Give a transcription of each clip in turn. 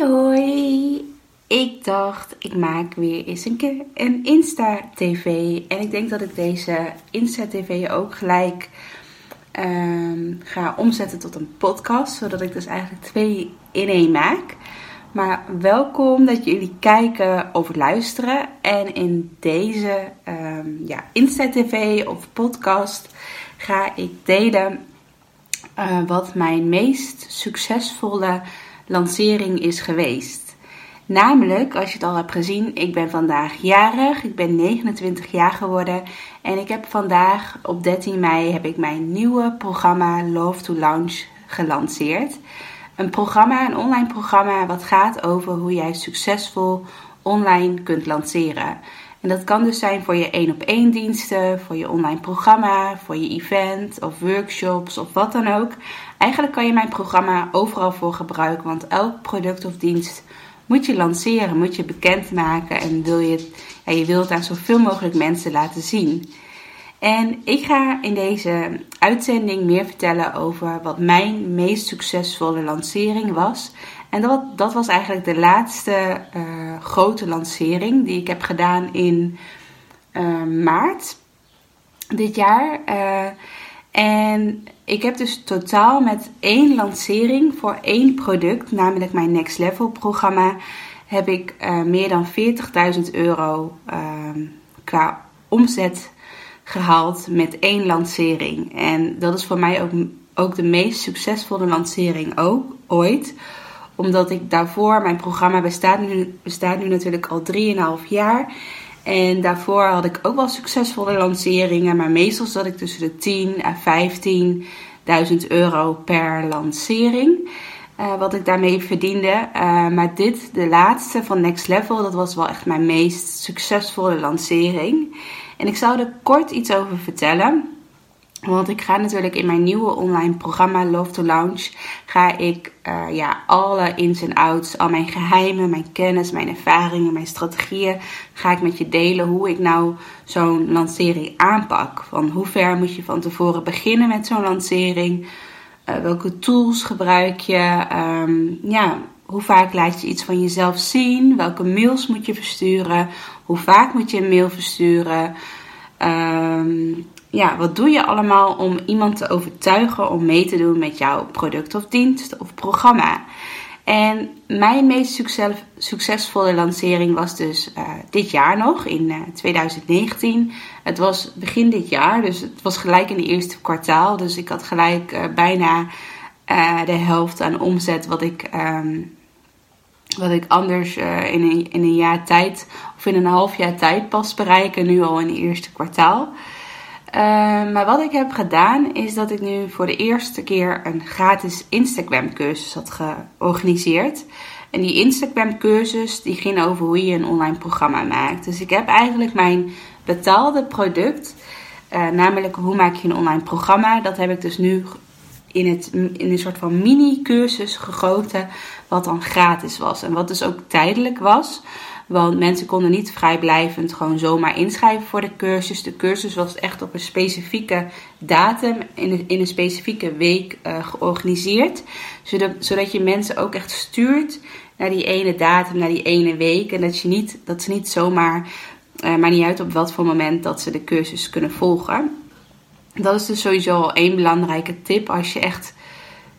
Hoi. Ik dacht, ik maak weer eens een keer een Insta-TV. En ik denk dat ik deze Insta-TV ook gelijk ehm, ga omzetten tot een podcast. Zodat ik dus eigenlijk twee in één maak. Maar welkom dat jullie kijken of luisteren. En in deze um, ja, Insta-TV of podcast ga ik delen uh, wat mijn meest succesvolle lancering is geweest. Namelijk, als je het al hebt gezien, ik ben vandaag jarig. Ik ben 29 jaar geworden. En ik heb vandaag op 13 mei heb ik mijn nieuwe programma Love to Launch gelanceerd. Een programma, een online programma wat gaat over hoe jij succesvol online kunt lanceren. En dat kan dus zijn voor je één op één diensten, voor je online programma, voor je event of workshops of wat dan ook. Eigenlijk kan je mijn programma overal voor gebruiken, want elk product of dienst moet je lanceren, moet je bekendmaken en wil je, ja, je wilt aan zoveel mogelijk mensen laten zien. En ik ga in deze uitzending meer vertellen over wat mijn meest succesvolle lancering was. En dat, dat was eigenlijk de laatste uh, grote lancering die ik heb gedaan in uh, maart dit jaar. Uh, en ik heb dus totaal met één lancering voor één product, namelijk mijn Next Level programma, heb ik uh, meer dan 40.000 euro uh, qua omzet gehaald met één lancering. En dat is voor mij ook, ook de meest succesvolle lancering ook, ooit. Omdat ik daarvoor, mijn programma bestaat nu, bestaat nu natuurlijk al 3,5 jaar. En daarvoor had ik ook wel succesvolle lanceringen, maar meestal zat ik tussen de 10 en 15.000 euro per lancering. Uh, wat ik daarmee verdiende. Uh, maar dit, de laatste van Next Level, dat was wel echt mijn meest succesvolle lancering. En ik zou er kort iets over vertellen. Want ik ga natuurlijk in mijn nieuwe online programma Love to Launch ga ik uh, ja, alle ins en outs, al mijn geheimen, mijn kennis, mijn ervaringen, mijn strategieën, ga ik met je delen hoe ik nou zo'n lancering aanpak. Van hoe ver moet je van tevoren beginnen met zo'n lancering? Uh, welke tools gebruik je? Um, ja, hoe vaak laat je iets van jezelf zien? Welke mails moet je versturen? Hoe vaak moet je een mail versturen? Um, ja, wat doe je allemaal om iemand te overtuigen om mee te doen met jouw product of dienst of programma? En mijn meest succes, succesvolle lancering was dus uh, dit jaar nog, in uh, 2019. Het was begin dit jaar, dus het was gelijk in het eerste kwartaal. Dus ik had gelijk uh, bijna de helft aan omzet wat ik, um, wat ik anders in, een, in een jaar tijd of in een half jaar tijd pas bereiken, nu al in het eerste kwartaal. Uh, maar wat ik heb gedaan is dat ik nu voor de eerste keer een gratis Instagram cursus had georganiseerd. En die Instagram cursus die ging over hoe je een online programma maakt. Dus ik heb eigenlijk mijn betaalde product, uh, namelijk hoe maak je een online programma, dat heb ik dus nu in, het, in een soort van mini cursus gegoten, wat dan gratis was. En wat dus ook tijdelijk was. Want mensen konden niet vrijblijvend gewoon zomaar inschrijven voor de cursus. De cursus was echt op een specifieke datum in een, in een specifieke week uh, georganiseerd. Zodat, zodat je mensen ook echt stuurt naar die ene datum, naar die ene week. En dat, je niet, dat ze niet zomaar, uh, maar niet uit op wat voor moment dat ze de cursus kunnen volgen. Dat is dus sowieso al één belangrijke tip als je echt,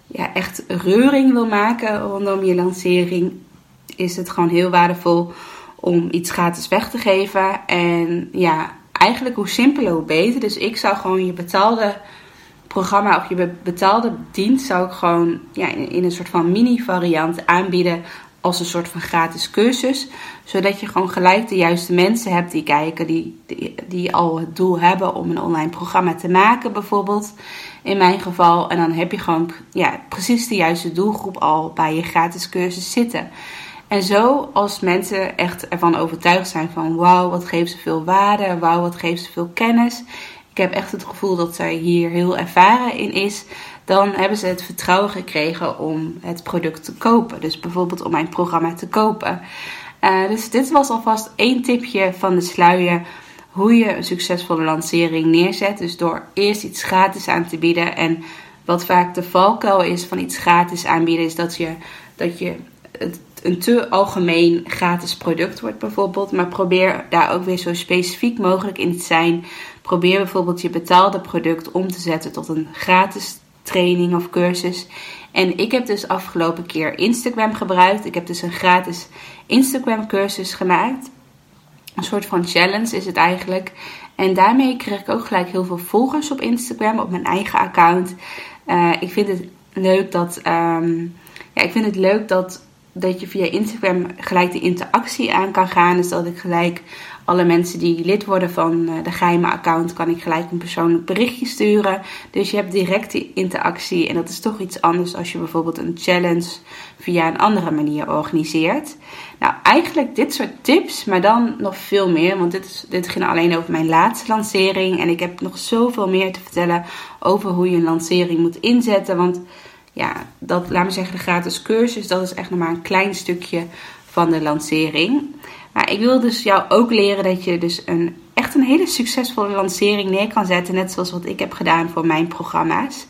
ja, echt reuring wil maken rondom je lancering. Is het gewoon heel waardevol om iets gratis weg te geven. En ja, eigenlijk hoe simpeler hoe beter. Dus ik zou gewoon je betaalde programma of je betaalde dienst zou ik gewoon ja, in, een soort van mini variant aanbieden als een soort van gratis cursus. Zodat je gewoon gelijk de juiste mensen hebt die kijken, die, die, die al het doel hebben om een online programma te maken, bijvoorbeeld. In mijn geval. En dan heb je gewoon ja, precies de juiste doelgroep al bij je gratis cursus zitten. En zo, als mensen echt ervan overtuigd zijn van wauw, wat geeft ze veel waarde, wauw, wat geeft ze veel kennis. Ik heb echt het gevoel dat zij hier heel ervaren in is. Dan hebben ze het vertrouwen gekregen om het product te kopen. Dus bijvoorbeeld om mijn programma te kopen. Uh, dus dit was alvast één tipje van de sluier hoe je een succesvolle lancering neerzet. Dus door eerst iets gratis aan te bieden. En wat vaak de valkuil is van iets gratis aanbieden, is dat je, dat je het een te algemeen gratis product wordt bijvoorbeeld. Maar probeer daar ook weer zo specifiek mogelijk in te zijn. Probeer bijvoorbeeld je betaalde product om te zetten tot een gratis training of cursus. En ik heb dus afgelopen keer Instagram gebruikt. Ik heb dus een gratis Instagram cursus gemaakt. Een soort van challenge is het eigenlijk. En daarmee kreeg ik ook gelijk heel veel volgers op Instagram, op mijn eigen account. Uh, ik vind het leuk dat. Um, ja, ik vind het leuk dat dat je via Instagram gelijk de interactie aan kan gaan. Dus dat ik gelijk alle mensen die lid worden van eh, de geheime account, kan ik gelijk een persoonlijk berichtje sturen. Dus je hebt direct die interactie. En dat is toch iets anders als je bijvoorbeeld een challenge via een andere manier organiseert. Nou, eigenlijk dit soort tips, maar dan nog veel meer. Want dit, is, dit ging alleen over mijn laatste lancering. En ik heb nog zoveel meer te vertellen over hoe je een lancering moet inzetten. Want ja, dat, laat me zeggen, de gratis cursus, dat is echt nog maar een klein stukje van de lancering. Maar ik wil dus jou ook leren dat je dus een, echt een hele succesvolle lancering neer kan zetten. Net zoals wat ik heb gedaan voor mijn programma's.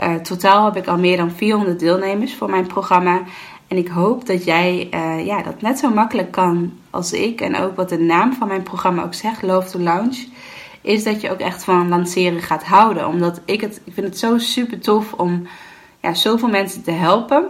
Uh, totaal heb ik al meer dan 400 deelnemers voor mijn programma. En ik hoop dat jij uh, ja, dat net zo makkelijk kan als ik. En ook wat de naam van mijn programma ook zegt, Love to Launch. Is dat je ook echt van lanceren gaat houden. Omdat ik het, ik vind het zo super tof om ja, zoveel mensen te helpen.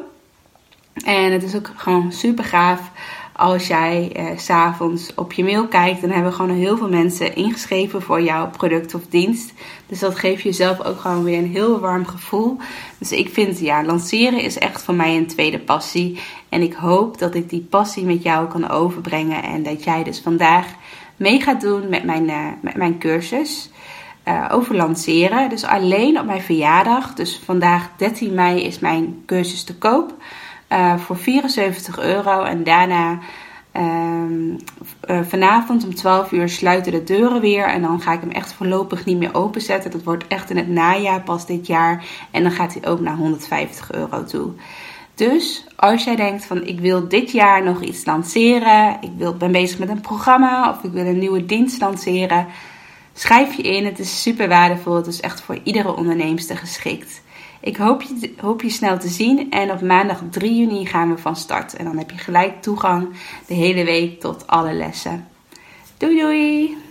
En het is ook gewoon super gaaf als jij eh, s'avonds op je mail kijkt. Dan hebben gewoon heel veel mensen ingeschreven voor jouw product of dienst. Dus dat geeft jezelf ook gewoon weer een heel warm gevoel. Dus ik vind, ja, lanceren is echt voor mij een tweede passie. En ik hoop dat ik die passie met jou kan overbrengen. En dat jij dus vandaag mee gaat doen met mijn, uh, met mijn cursus uh, over lanceren. Dus alleen op mijn verjaardag, dus vandaag 13 mei is mijn cursus te koop uh, voor 74 euro. En daarna uh, vanavond om 12 uur sluiten de deuren weer. En dan ga ik hem echt voorlopig niet meer openzetten. Dat wordt echt in het najaar pas dit jaar. En dan gaat hij ook naar 150 euro toe. Dus als jij denkt van ik wil dit jaar nog iets lanceren, ik wil, ben bezig met een programma of ik wil een nieuwe dienst lanceren, Schrijf je in, het is super waardevol. Het is echt voor iedere onderneemster geschikt. Ik hoop je, hoop je snel te zien en op maandag 3 juni gaan we van start. En dan heb je gelijk toegang de hele week tot alle lessen. Doei doei!